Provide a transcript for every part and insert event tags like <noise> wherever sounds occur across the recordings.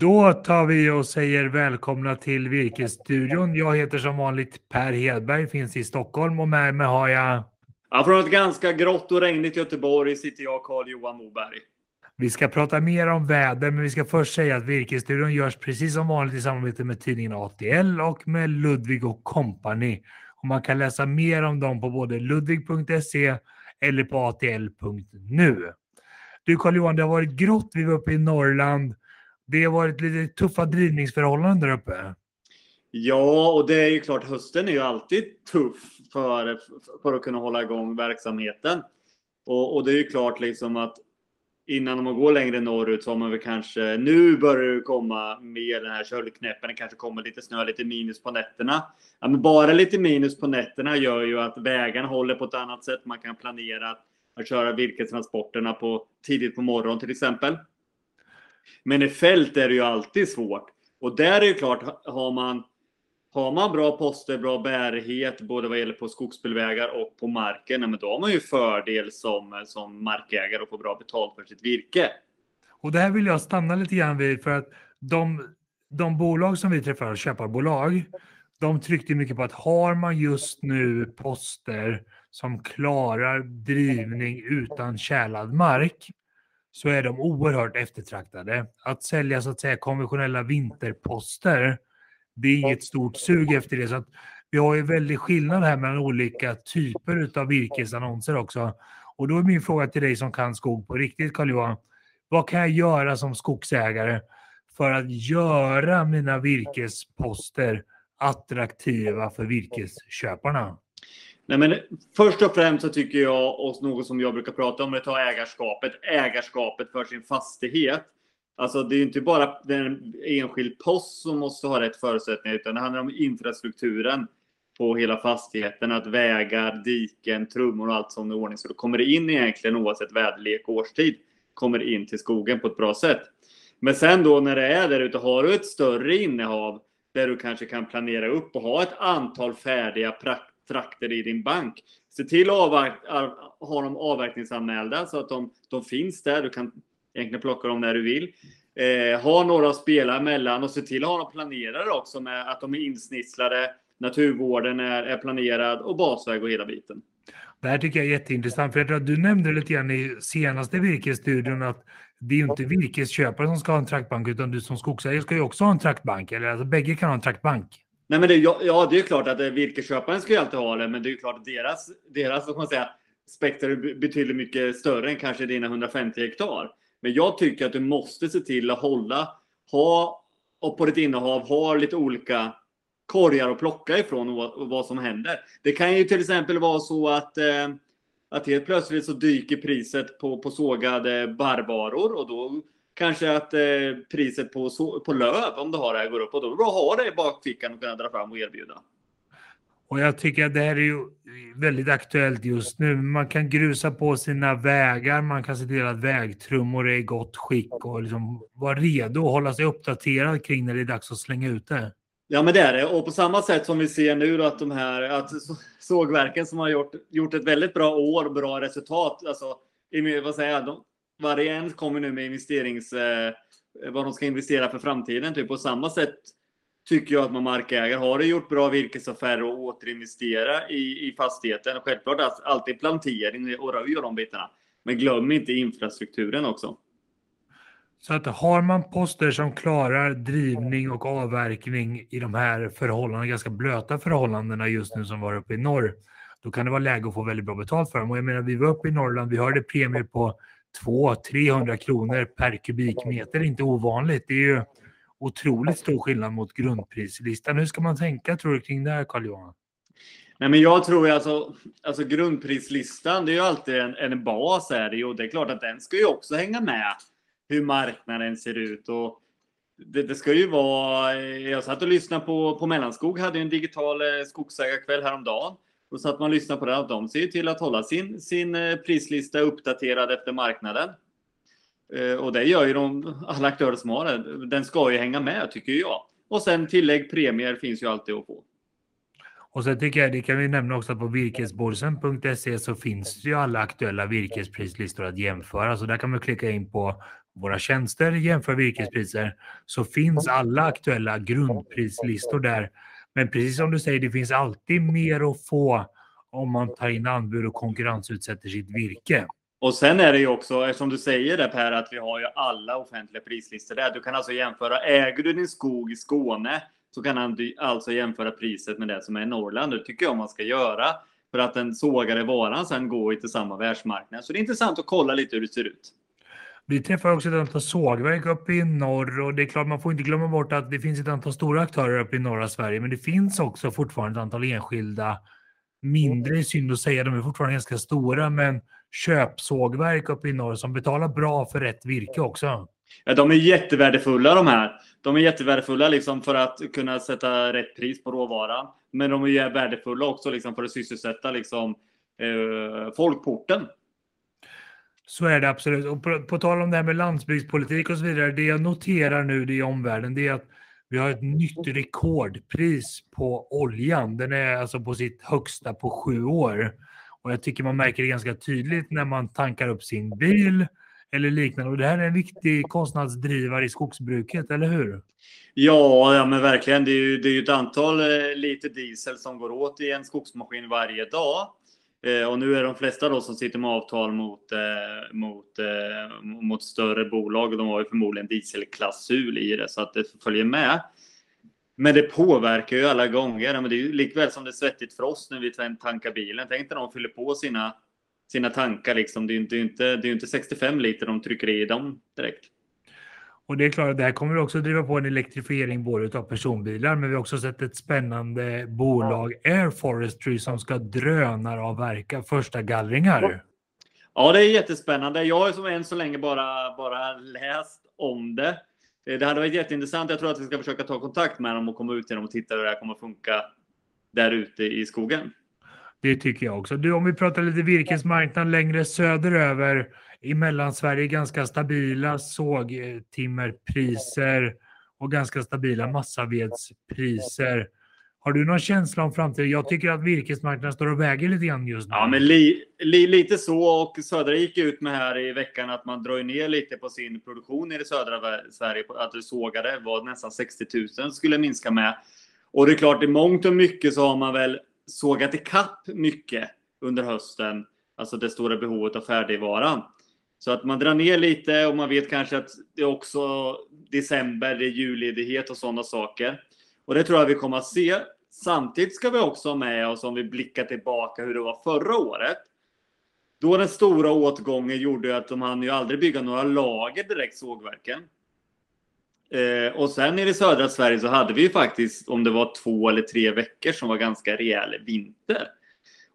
Då tar vi och säger välkomna till Virkesstudion. Jag heter som vanligt Per Hedberg, finns i Stockholm och med mig har jag... Ja, från ett ganska grått och regnigt Göteborg sitter jag, Carl-Johan Moberg. Vi ska prata mer om väder, men vi ska först säga att Virkesstudion görs precis som vanligt i samarbete med tidningen ATL och med Ludvig och Company. Och man kan läsa mer om dem på både ludvig.se eller på atl.nu. Du Carl-Johan, det har varit grått. Vi var uppe i Norrland. Det har varit lite tuffa drivningsförhållanden där uppe. Ja, och det är ju klart, hösten är ju alltid tuff för, för att kunna hålla igång verksamheten. Och, och det är ju klart liksom att innan man går längre norrut så har man väl kanske, nu börjar det komma mer den här köldknäppen, det kanske kommer lite snö, lite minus på nätterna. Ja, men bara lite minus på nätterna gör ju att vägarna håller på ett annat sätt. Man kan planera att köra virkestransporterna på, tidigt på morgonen till exempel. Men i fält är det ju alltid svårt. Och där är det ju klart, har man, har man bra poster, bra bärighet, både vad gäller på skogsbilvägar och på marken, men då har man ju fördel som, som markägare och får bra betalt för sitt virke. Och det här vill jag stanna lite grann vid för att de, de bolag som vi träffar, köparbolag, de tryckte mycket på att har man just nu poster som klarar drivning utan kärlad mark, så är de oerhört eftertraktade. Att sälja så att säga konventionella vinterposter, det är inget stort sug efter det. Så att vi har ju väldigt skillnad här mellan olika typer av virkesannonser också. Och då är min fråga till dig som kan skog på riktigt, Carl-Johan. Vad kan jag göra som skogsägare för att göra mina virkesposter attraktiva för virkesköparna? Nej, men först och främst så tycker jag, och något som jag brukar prata om, det tar ägarskapet. Ägarskapet för sin fastighet. Alltså det är inte bara den enskild post som måste ha rätt förutsättningar, utan det handlar om infrastrukturen på hela fastigheten. Att vägar, diken, trummor och allt som är ordning. Så då kommer det in egentligen oavsett väderlek och årstid, kommer in till skogen på ett bra sätt. Men sen då när det är där ute, har du ett större innehav där du kanske kan planera upp och ha ett antal färdiga trakter i din bank. Se till att ha dem avverkningsanmälda så att de, de finns där. Du kan egentligen plocka dem när du vill. Eh, ha några att spela emellan och se till att ha dem planerade också med att de är insnisslade. Naturvården är, är planerad och basväg och hela biten. Det här tycker jag är jätteintressant. För jag tror att du nämnde lite grann i senaste virkesstudion att det är ju inte virkesköpare som ska ha en traktbank utan du som skogsägare ska ju också ha en traktbank. Eller alltså bägge kan ha en traktbank. Nej, men det, ja, det är klart att eh, virkesköparen ska ju alltid ha det, men det är ju klart att deras, deras vad man säga, spektrum är betydligt mycket större än kanske dina 150 hektar. Men jag tycker att du måste se till att hålla, ha och på ditt innehav ha lite olika korgar att plocka ifrån och vad, vad som händer. Det kan ju till exempel vara så att eh, att helt plötsligt så dyker priset på, på sågade barrvaror och då kanske att eh, priset på, på löv, om du har det, här, går upp och då är det bra att ha det i bakfickan och kunna dra fram och erbjuda. Och jag tycker att det här är ju väldigt aktuellt just nu. Man kan grusa på sina vägar, man kan se till att vägtrummor är i gott skick och liksom vara redo att hålla sig uppdaterad kring när det är dags att slänga ut det. Ja, men det är det. Och på samma sätt som vi ser nu att de här att sågverken som har gjort, gjort ett väldigt bra år och bra resultat. Alltså, vad säger jag? De, varje en kommer nu med investerings, eh, vad de ska investera för framtiden. Typ. På samma sätt tycker jag att man markägare har gjort bra virkesaffärer och återinvestera i, i fastigheten. Självklart alltid plantering och röj och de bitarna. Men glöm inte infrastrukturen också. Så att har man poster som klarar drivning och avverkning i de här förhållandena, ganska blöta förhållandena just nu som var uppe i norr, då kan det vara läge att få väldigt bra betalt för dem. Och jag menar, vi var uppe i Norrland, vi hörde premier på 200-300 kronor per kubikmeter, inte ovanligt. Det är ju otroligt stor skillnad mot grundprislistan. Hur ska man tänka tror du kring det här Carl-Johan? Nej, men jag tror ju alltså, alltså grundprislistan, det är ju alltid en, en bas är det ju och det är klart att den ska ju också hänga med hur marknaden ser ut. Och det, det, ska ju vara, jag satt och lyssnade på, på Mellanskog, hade en digital eh, skogsägarkväll häromdagen. Så att man lyssnar på det. De ser ju till att hålla sin, sin eh, prislista uppdaterad efter marknaden. Eh, och det gör ju de, alla aktörer som har den. Den ska ju hänga med tycker jag. Och sen tillägg premier finns ju alltid att få. Och sen tycker jag, det kan vi nämna också att på virkesborsen.se så finns det ju alla aktuella virkesprislistor att jämföra. Så där kan man klicka in på våra tjänster, jämför virkespriser, så finns alla aktuella grundprislistor där. Men precis som du säger, det finns alltid mer att få om man tar in anbud och konkurrensutsätter sitt virke. Och sen är det ju också, som du säger det Per, att vi har ju alla offentliga prislistor där. Du kan alltså jämföra, äger du din skog i Skåne så kan du alltså jämföra priset med det som är i Norrland. Det tycker jag man ska göra för att den sågade varan sen går till samma världsmarknad. Så det är intressant att kolla lite hur det ser ut. Vi träffar också ett antal sågverk uppe i norr och det är klart man får inte glömma bort att det finns ett antal stora aktörer uppe i norra Sverige men det finns också fortfarande ett antal enskilda mindre, synd att säga, de är fortfarande ganska stora men köpsågverk uppe i norr som betalar bra för rätt virke också. Ja, de är jättevärdefulla de här. De är jättevärdefulla liksom för att kunna sätta rätt pris på råvaran. Men de är värdefulla också liksom för att sysselsätta liksom, eh, folkporten. Så är det absolut. Och på, på tal om det här med landsbygdspolitik och så vidare. Det jag noterar nu det i omvärlden det är att vi har ett nytt rekordpris på oljan. Den är alltså på sitt högsta på sju år. Och jag tycker man märker det ganska tydligt när man tankar upp sin bil eller liknande. Och det här är en viktig kostnadsdrivare i skogsbruket, eller hur? Ja, ja men verkligen. Det är ju, det är ett antal eh, liter diesel som går åt i en skogsmaskin varje dag. Eh, och nu är de flesta då som sitter med avtal mot, eh, mot, eh, mot större bolag, de har ju förmodligen dieselklausul i det så att det följer med. Men det påverkar ju alla gånger. Men det är ju likväl som det är svettigt för oss när vi tankar bilen. Tänk när de fyller på sina, sina tankar. Liksom. Det är ju inte, det är inte 65 liter de trycker i dem direkt. Och det är klart, det här kommer också driva på en elektrifiering både av personbilar, men vi har också sett ett spännande bolag, Air Forestry, som ska drönaravverka första gallringar. Ja, det är jättespännande. Jag har som än så länge bara, bara läst om det. Det hade varit jätteintressant. Jag tror att vi ska försöka ta kontakt med dem och komma ut till dem och titta hur det här kommer att funka där ute i skogen. Det tycker jag också. Du, om vi pratar lite virkesmarknad längre söderöver i Mellansverige ganska stabila sågtimmerpriser och ganska stabila massavedspriser. Har du någon känsla om framtiden? Jag tycker att virkesmarknaden står och väger lite grann just nu. Ja, men li, li, lite så. Och Södra gick ut med här i veckan att man drar ner lite på sin produktion i det södra Sverige. Att du sågade var nästan 60 000 skulle minska med. Och det är klart, i mångt och mycket så har man väl sågat ikapp mycket under hösten. Alltså det stora behovet av färdigvaran. Så att man drar ner lite och man vet kanske att det är också december, det är julledighet och sådana saker. Och det tror jag vi kommer att se. Samtidigt ska vi också ha med oss om vi blickar tillbaka hur det var förra året. Då den stora åtgången gjorde att de hann ju aldrig bygga några lager direkt sågverken. Eh, och sen i södra Sverige så hade vi ju faktiskt, om det var två eller tre veckor som var ganska rejäl vinter.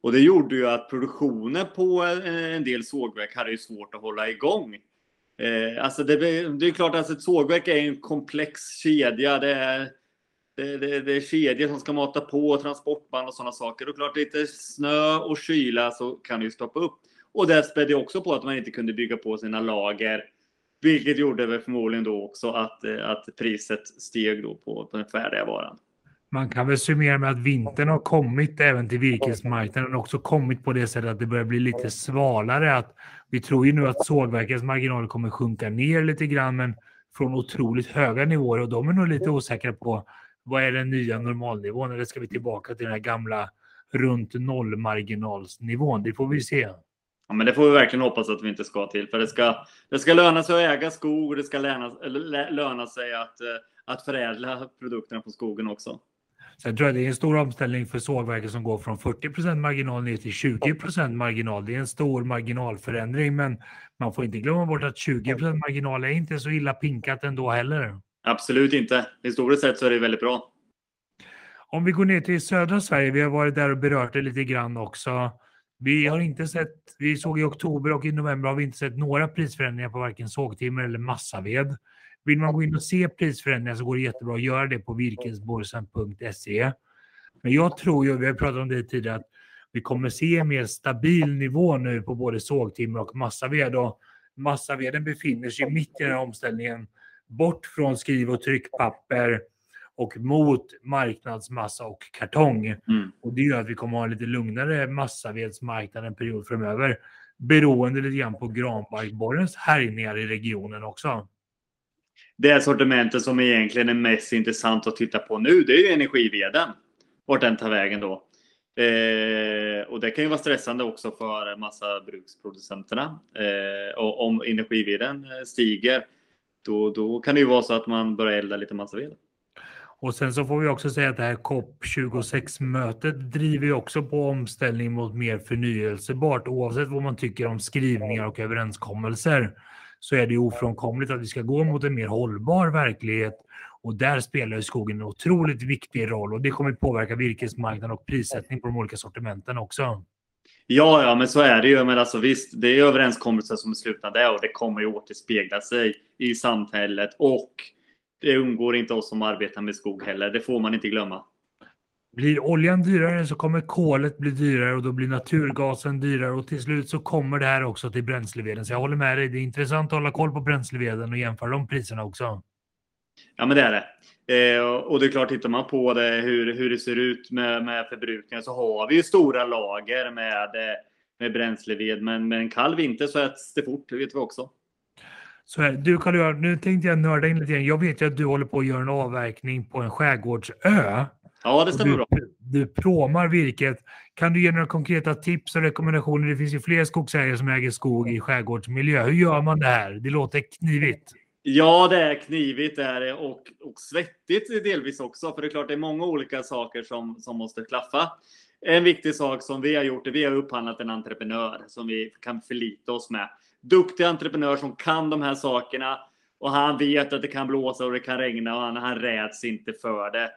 Och det gjorde ju att produktionen på eh, en del sågverk hade ju svårt att hålla igång. Eh, alltså det, det, är klart att ett sågverk är en komplex kedja. Det är, det, det, det är kedjor som ska mata på, transportband och sådana saker. Och klart lite snö och kyla så kan det ju stoppa upp. Och det spädde också på att man inte kunde bygga på sina lager. Vilket gjorde väl förmodligen då också att, eh, att priset steg då på, på den färdiga varan. Man kan väl summera med att vintern har kommit även till virkesmarknaden och också kommit på det sättet att det börjar bli lite svalare. Att vi tror ju nu att sågverkens marginaler kommer sjunka ner lite grann, men från otroligt höga nivåer och de är nog lite osäkra på vad är den nya normalnivån eller ska vi tillbaka till den här gamla runt nollmarginalsnivån? Det får vi se. Ja, men det får vi verkligen hoppas att vi inte ska till, för det ska, det ska löna sig att äga skog och det ska löna, löna sig att, eh, att förädla produkterna på skogen också. Sen tror jag det är en stor omställning för sågverken som går från 40% marginal ner till 20% marginal. Det är en stor marginalförändring, men man får inte glömma bort att 20% marginal är inte så illa pinkat ändå heller. Absolut inte. Historiskt sett så är det väldigt bra. Om vi går ner till södra Sverige, vi har varit där och berört det lite grann också. Vi har inte sett, vi såg i oktober och i november har vi inte sett några prisförändringar på varken sågtimmer eller massaved. Vill man gå in och se prisförändringar så går det jättebra att göra det på virkesborsen.se. Men jag tror ju, vi har pratat om det tidigare, att vi kommer se en mer stabil nivå nu på både sågtimmer och massaved. Och massaveden befinner sig mitt i den här omställningen bort från skriv och tryckpapper och mot marknadsmassa och kartong. Mm. Och det gör att vi kommer ha en lite lugnare massavedsmarknad en period framöver. beroende lite grann på granbarkborrens härjningar i regionen också. Det sortimentet som egentligen är mest intressant att titta på nu, det är ju energiveden. Vart den tar vägen då. Eh, och det kan ju vara stressande också för massa bruksproducenterna. Eh, och om energiveden stiger, då, då kan det ju vara så att man börjar elda lite massaved. Och sen så får vi också säga att det här COP26-mötet driver ju också på omställning mot mer förnyelsebart. Oavsett vad man tycker om skrivningar och överenskommelser så är det ofrånkomligt att vi ska gå mot en mer hållbar verklighet. Och där spelar skogen en otroligt viktig roll och det kommer påverka virkesmarknaden och prissättning på de olika sortimenten också. Ja, ja, men så är det ju. Men alltså visst, det är överenskommelser som är slutna där och det kommer ju återspegla sig i samhället och det undgår inte oss som arbetar med skog heller. Det får man inte glömma. Blir oljan dyrare så kommer kolet bli dyrare och då blir naturgasen dyrare och till slut så kommer det här också till bränsleveden. Så jag håller med dig. Det är intressant att hålla koll på bränsleveden och jämföra de priserna också. Ja, men det är det. Eh, och det är klart, tittar man på det, hur, hur det ser ut med, med förbrukningen så har vi ju stora lager med, med bränsleved. Men med en kall vinter så äts det fort, det vet vi också. Så här, du Karl nu tänkte jag nörda in lite grann. Jag vet ju att du håller på att göra en avverkning på en skärgårdsö. Ja, det stämmer du, bra. Du pråmar virket. Kan du ge några konkreta tips och rekommendationer? Det finns ju fler skogsägare som äger skog i skärgårdsmiljö. Hur gör man det här? Det låter knivigt. Ja, det är knivigt är det och, och svettigt delvis också. För det är klart, det är många olika saker som, som måste klaffa. En viktig sak som vi har gjort är vi har upphandlat en entreprenör som vi kan förlita oss med. Duktig entreprenör som kan de här sakerna och han vet att det kan blåsa och det kan regna och han, han räds inte för det.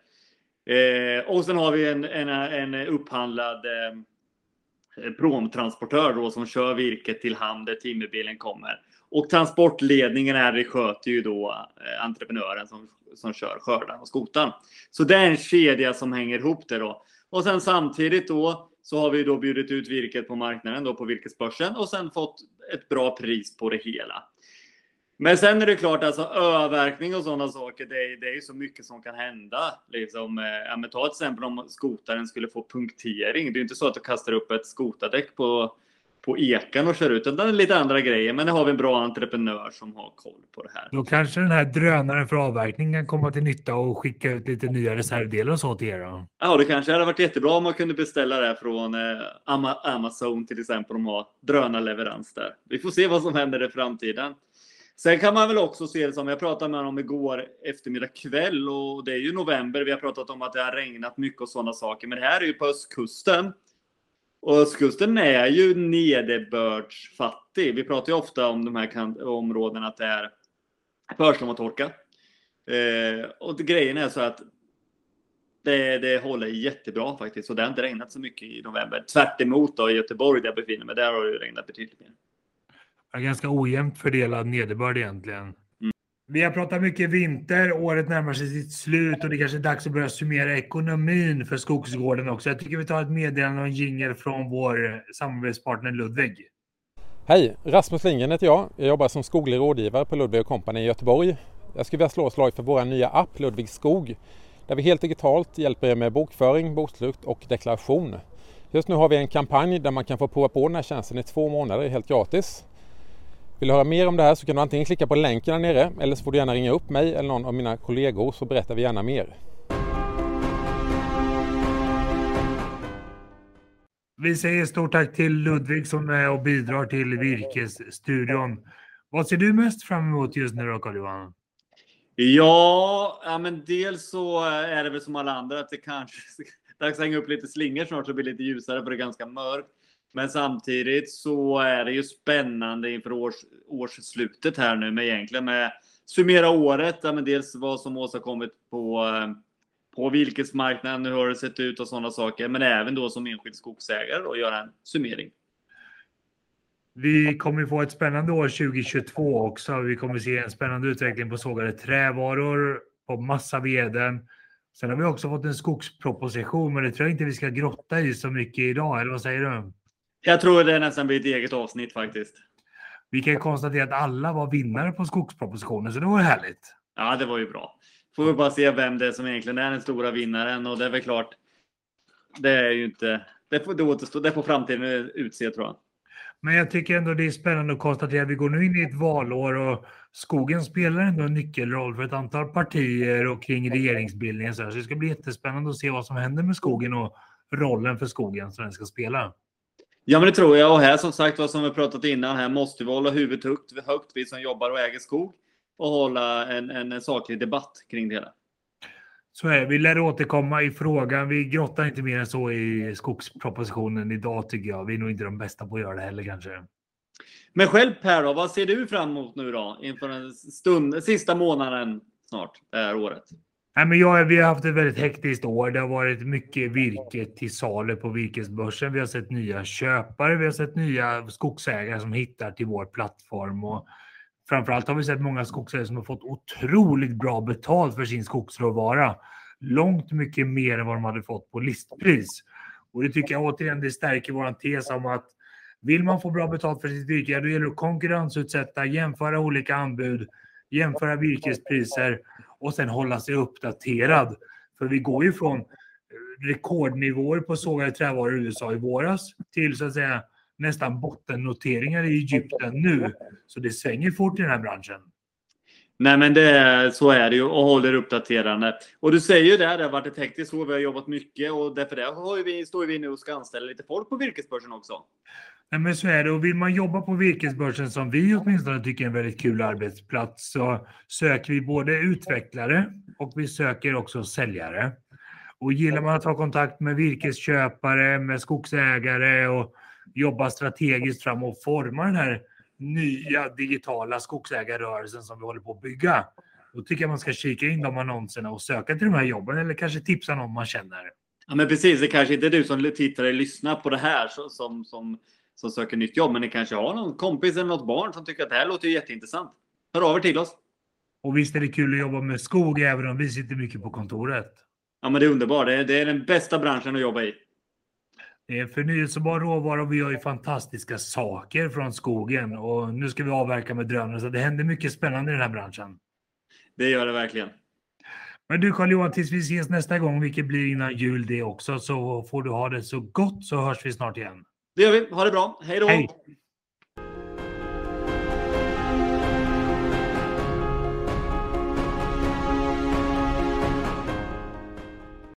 Eh, och sen har vi en, en, en upphandlad eh, promtransportör då som kör virket till hamn där timmerbilen kommer. Och transportledningen här sköter ju då eh, entreprenören som, som kör skördaren och skotan. Så det är en kedja som hänger ihop det då. Och sen samtidigt då så har vi då bjudit ut virket på marknaden då på virkesbörsen och sen fått ett bra pris på det hela. Men sen är det klart, alltså öververkning och sådana saker, det är, det är så mycket som kan hända. Liksom, eh, ja, men ta till exempel om skotaren skulle få punktering. Det är inte så att du kastar upp ett skotardäck på, på ekan och kör ut, utan det är lite andra grejer. Men det har vi en bra entreprenör som har koll på det här. Då kanske den här drönaren för avverkning kan komma till nytta och skicka ut lite nya reservdelar och så till er då? Ja, det kanske hade varit jättebra om man kunde beställa det från eh, Amazon till exempel, om har drönarleverans där. Vi får se vad som händer i framtiden. Sen kan man väl också se det som, jag pratade med honom igår eftermiddag kväll och det är ju november. Vi har pratat om att det har regnat mycket och sådana saker. Men det här är ju på östkusten. Och östkusten är ju nederbördsfattig. Vi pratar ju ofta om de här områdena att det är försommartorka. Eh, och grejen är så att det, det håller jättebra faktiskt. Och det har inte regnat så mycket i november. Tvärt emot då i Göteborg där jag befinner mig. Där har det regnat betydligt mer ganska ojämnt fördelad nederbörd egentligen. Vi har pratat mycket vinter, året närmar sig sitt slut och det kanske är dags att börja summera ekonomin för Skogsgården också. Jag tycker vi tar ett meddelande och en jingel från vår samarbetspartner Ludvig. Hej! Rasmus Lindgren heter jag. Jag jobbar som skoglig rådgivare på Ludvig Company i Göteborg. Jag skulle vilja slå ett slag för vår nya app Ludvig Skog där vi helt digitalt hjälper er med bokföring, bokslut och deklaration. Just nu har vi en kampanj där man kan få prova på den här tjänsten i två månader helt gratis. Vill du höra mer om det här så kan du antingen klicka på länken där nere eller så får du gärna ringa upp mig eller någon av mina kollegor så berättar vi gärna mer. Vi säger stort tack till Ludvig som är och bidrar till Virkesstudion. Vad ser du mest fram emot just nu då, Carl-Johan? Ja, ja, men dels så är det väl som alla andra att det kanske <laughs> är dags att hänga upp lite slingor snart så det blir lite ljusare för det är ganska mörkt. Men samtidigt så är det ju spännande inför års, årsslutet här nu med egentligen med summera året. Ja, men dels vad som åstadkommit på, på virkesmarknaden, hur har det sett ut och sådana saker. Men även då som enskild skogsägare och göra en summering. Vi kommer få ett spännande år 2022 också. Vi kommer se en spännande utveckling på sågade trävaror, på massaveden. Sen har vi också fått en skogsproposition, men det tror jag inte vi ska grotta i så mycket idag. Eller vad säger du? Jag tror det nästan blir ett eget avsnitt faktiskt. Vi kan konstatera att alla var vinnare på skogspropositionen, så det var härligt. Ja, det var ju bra. Får vi bara se vem det är som egentligen är den stora vinnaren och det är väl klart. Det är ju inte. Det får, det återstå, det får framtiden utse tror jag. Men jag tycker ändå det är spännande att konstatera att vi går nu in i ett valår och skogen spelar ändå en nyckelroll för ett antal partier och kring regeringsbildningen. Så det ska bli jättespännande att se vad som händer med skogen och rollen för skogen som den ska spela. Ja, men det tror jag. Och här som sagt, vad som vi pratat innan, här måste vi hålla huvudet högt, högt vi som jobbar och äger skog och hålla en, en, en saklig debatt kring det hela. Så är Vi lär återkomma i frågan. Vi grottar inte mer än så i skogspropositionen idag tycker jag. Vi är nog inte de bästa på att göra det heller kanske. Men själv Per, då, vad ser du fram emot nu då inför den stund, sista månaden snart det här året? Nej, men jag, vi har haft ett väldigt hektiskt år. Det har varit mycket virke till salu på virkesbörsen. Vi har sett nya köpare. Vi har sett nya skogsägare som hittar till vår plattform. Och framförallt har vi sett många skogsägare som har fått otroligt bra betalt för sin skogsråvara. Långt mycket mer än vad de hade fått på listpris. Och det tycker jag återigen det stärker vår tes om att vill man få bra betalt för sitt virke, då gäller det att konkurrensutsätta, jämföra olika anbud, jämföra virkespriser och sen hålla sig uppdaterad. För vi går ju från eh, rekordnivåer på sågade trävaror i USA i våras till så att säga nästan bottennoteringar i Egypten nu. Så det svänger fort i den här branschen. Nej, men det, så är det ju och håller uppdaterande. Och du säger ju det, det har varit ett hektiskt år, vi har jobbat mycket och därför det har vi, står vi nu och ska anställa lite folk på virkesbörsen också. Nej, men så är det. Och vill man jobba på virkesbörsen som vi åtminstone tycker är en väldigt kul arbetsplats så söker vi både utvecklare och vi söker också säljare. Och gillar man att ha kontakt med virkesköpare, med skogsägare och jobba strategiskt fram och forma den här nya digitala skogsägarrörelsen som vi håller på att bygga. Då tycker jag man ska kika in de annonserna och söka till de här jobben eller kanske tipsa någon man känner. Ja, men precis. Det kanske inte är du som tittare lyssnar på det här som, som, som söker nytt jobb, men ni kanske har någon kompis eller något barn som tycker att det här låter jätteintressant. Hör av er till oss. Och visst är det kul att jobba med skog även om vi sitter mycket på kontoret. Ja, men det är underbart. Det är, det är den bästa branschen att jobba i. Det är förnyelsebar råvara och vi gör ju fantastiska saker från skogen. Och nu ska vi avverka med drönare, så det händer mycket spännande i den här branschen. Det gör det verkligen. Men du Carl-Johan, tills vi ses nästa gång, vilket blir innan jul det också, så får du ha det så gott så hörs vi snart igen. Det gör vi. Ha det bra. Hej då! Hej!